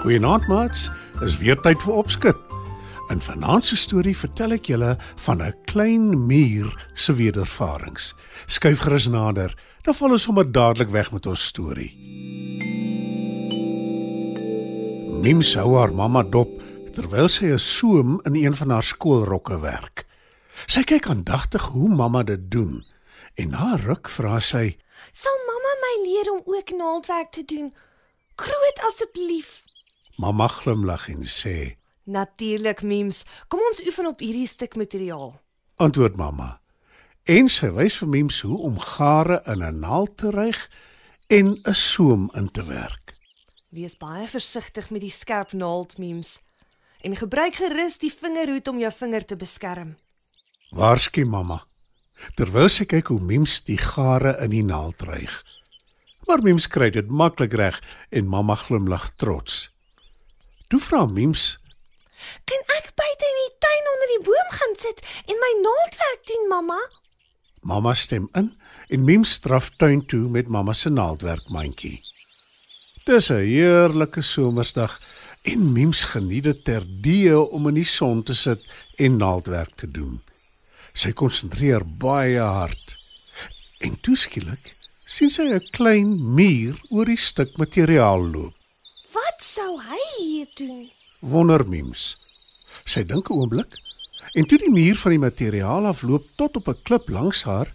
Goeienaand maats, is weer tyd vir opskud. In vanaand se storie vertel ek julle van 'n klein muur se wedervarings. Skuif gerus nader, dan val ons sommer dadelik weg met ons storie. Mim sou haar mamma dop terwyl sy 'n soem in een van haar skoolrokke werk. Sy kyk aandagtig hoe mamma dit doen en na ruk vra sy: Sal mamma my leer om ook naaldwerk te doen? Groot asseblief. Mamma glimlag en sê: Natuurlik, memes. Kom ons oefen op hierdie stuk materiaal. Antwoord mamma. En sy wys vir Mims hoe om gare in 'n naald te ryg en 'n soem in te werk. Wees baie versigtig met die skerp naald, memes. En gebruik gerus die vingerhoed om jou vinger te beskerm. Waarskynlik mamma. Terwyl sy kyk hoe Mims die gare in die naald ryg. Maar Mims kry dit maklik reg en mamma glimlag trots. Toe vra Mims: Kan ek buite in die tuin onder die boom gaan sit en my naaldwerk doen, mamma? Mamma stem in en Mims straf tuin toe met mamma se naaldwerkmandjie. Dis 'n heerlike somersdag en Mims geniet dit terdee om in die son te sit en naaldwerk te doen. Sy konsentreer baie hard. En toeskielik sien sy 'n klein muur oor die stuk materiaal loop. Wat sou hy hier doen? Wonder Mims. Sy dink 'n oomblik en toe die muur van die materiaal afloop tot op 'n klip langs haar,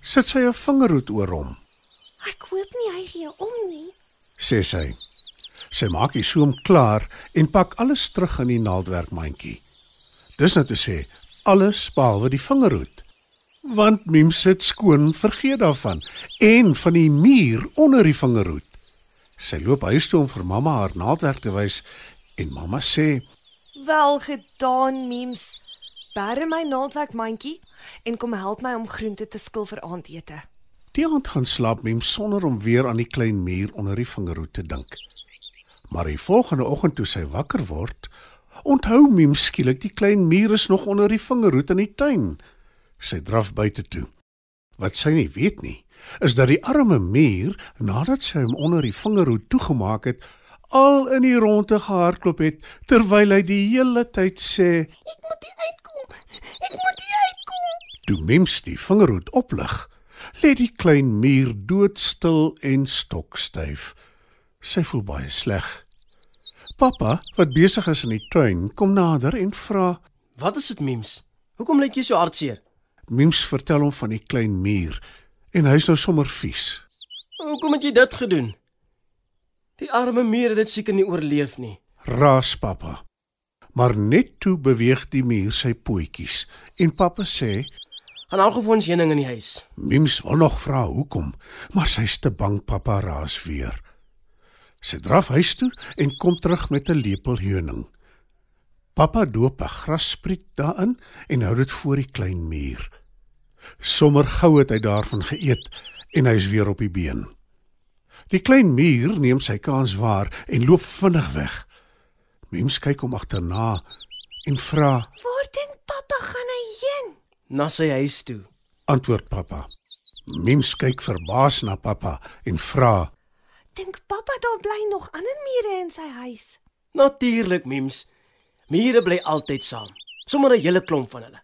sit sy 'n vingerhoed oor hom, Ek hoop nie hy gee om nie. sê sy. Sy maak die soem klaar en pak alles terug in die naaldwerkmandjie. Dis nou te sê alles behalwe die vingerhoed. Want Mims sit skoon vergeet daarvan en van die muur onder die vingerhoed. Sy loop huis toe om vir mamma haar naaldwerk te wys en mamma sê Wel gedaan, memes. Bære my naaldwerkmandjie en kom help my om groente te skil vir aandete. Die aand gaan slaap Mem sonder om weer aan die klein muur onder die vingerhoed te dink. Maar die volgende oggend toe sy wakker word, onthou Mem skielik die klein muur is nog onder die vingerhoed in die tuin. Sy draf buite toe. Wat sy nie weet nie, is dat die arme muur, nadat sy hom onder die vingerhoed toegemaak het, al in die ronde gehardloop het terwyl hy die hele tyd sê: Ek moet hier uitkom. Ek moet hier uitkom. Toe Mems die vingerhoed oplig, lê die klein muur doodstil en stokstyf. Sy voel baie sleg. Pappa, wat besig is in die tuin, kom nader en vra. Wat is dit, Mims? Hoekom lyk jy so hartseer? Mems vertel hom van die klein muur en hy's nou sommer vies. Hoekom het jy dit gedoen? Die arme muur het dit seker nie oorleef nie. Raas pappa. Maar net toe beweeg die muur sy pootjies en pappa sê, Gaan al gou vir ons heuning in die huis. Mems wil nog vra hoekom, maar sy's te bang pappa raas weer. Sy draf huis toe en kom terug met 'n lepel heuning. Pappa doop 'n grasspriet daarin en hou dit voor die klein muur. Sommer gou het hy daarvan geëet en hy's weer op die been. Die klein muur neem sy kans waar en loop vinnig weg. Mems kyk hom agterna en vra, Waar dink pappa gaan hy heen? Na sy huis toe. antwoord pappa. Mems kyk verbaas na pappa en vra, Dink pappa daar bly nog ander mure in sy huis? Natuurlik, Mims. Mure bly altyd saam. Sommige 'n hele klomp van hulle.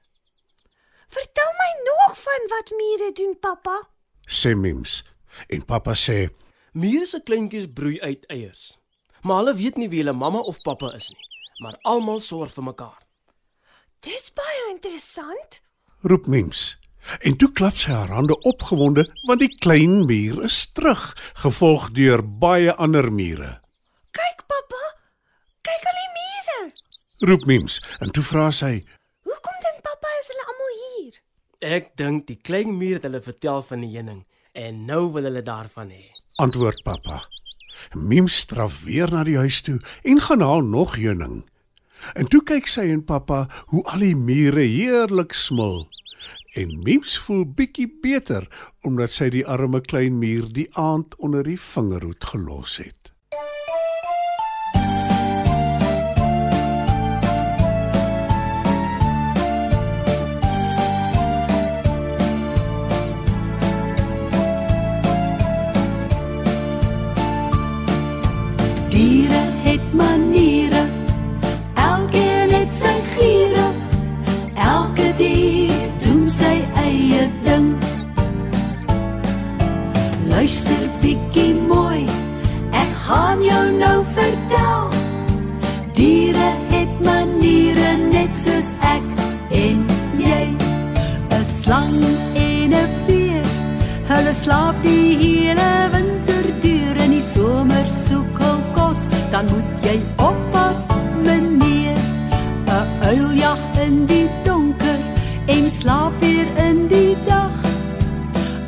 Vertel my nog van wat mure doen, pappa. sê Mems. En pappa sê, Mure se kleintjies broei uit eiers. Maar hulle weet nie wie hulle mamma of pappa is nie, maar almal sorg vir mekaar. Dis baie interessant. roep Mems. En toe klap sy haar hande opgewonde want die klein muur is terug, gevolg deur baie ander mure. Kyk, pappa. Kyk al die mure. Roep Mems en toe vra sy, Hoekom dink pappa is hulle almal hier? Ek dink die klein muur het hulle vertel van die heuning en nou wil hulle daarvan hê. Antwoord pappa. Miem straf weer na die huis toe en gaan haal nog heuning. En toe kyk sy en pappa hoe al die mure heerlik smil. En Miems voel bietjie beter omdat sy die arme klein muur die aand onder die vingerhoed gelos het. Hulle slaap die hele winter deur in die somer soek hul kos, dan moet jy oppas, meneer. 'n Uil jag in die donker en slaap weer in die dag.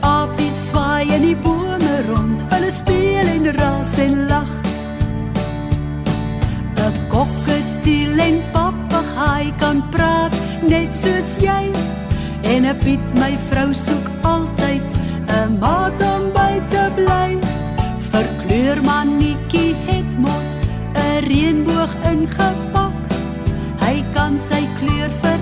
Apies swaai in die bome rond, hulle speel en ras en lag. 'n Kokketiel en papegaai kan praat net soos jy. En 'n Piet my vrou soek te bly. Verkleur mannetjie het mos 'n reënboog ingepak. Hy kan sy kleur verander,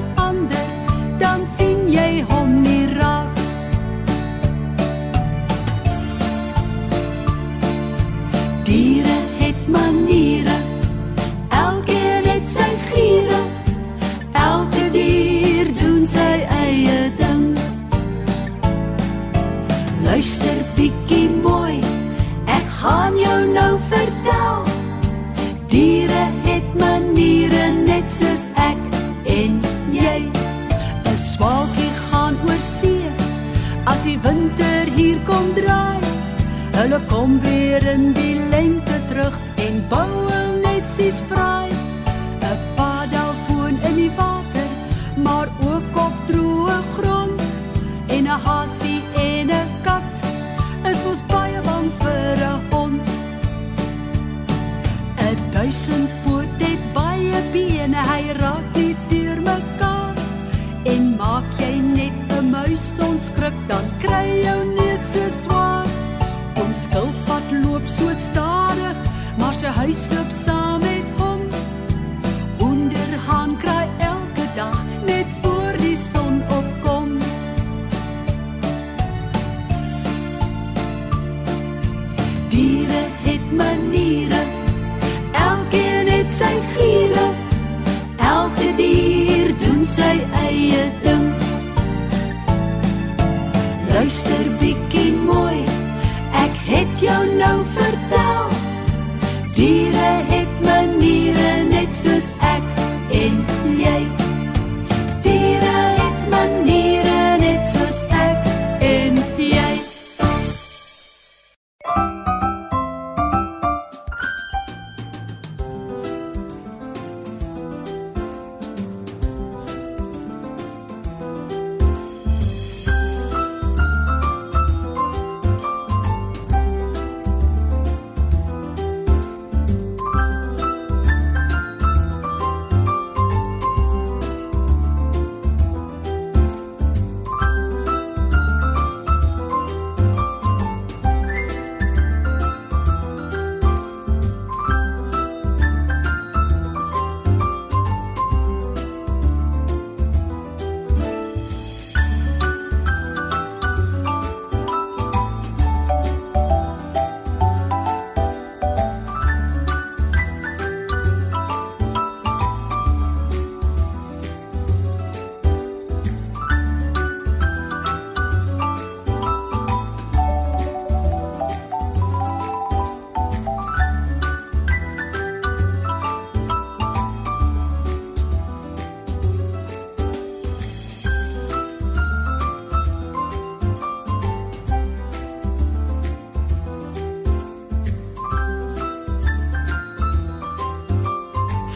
die winter hier kom draai. Hulle kom weer in die lente terug en bou hul nessies vry. 'n Padda woon in die water, maar ook op droë grond. En 'n hasie loop saam met hom. Hoenderhaan kry elke dag net voor die son opkom. Diere het maniere, elkeen het sy giere. Elke dier doen sy eie ding. Luister bietjie mooi, ek het jou nou vertel. Diere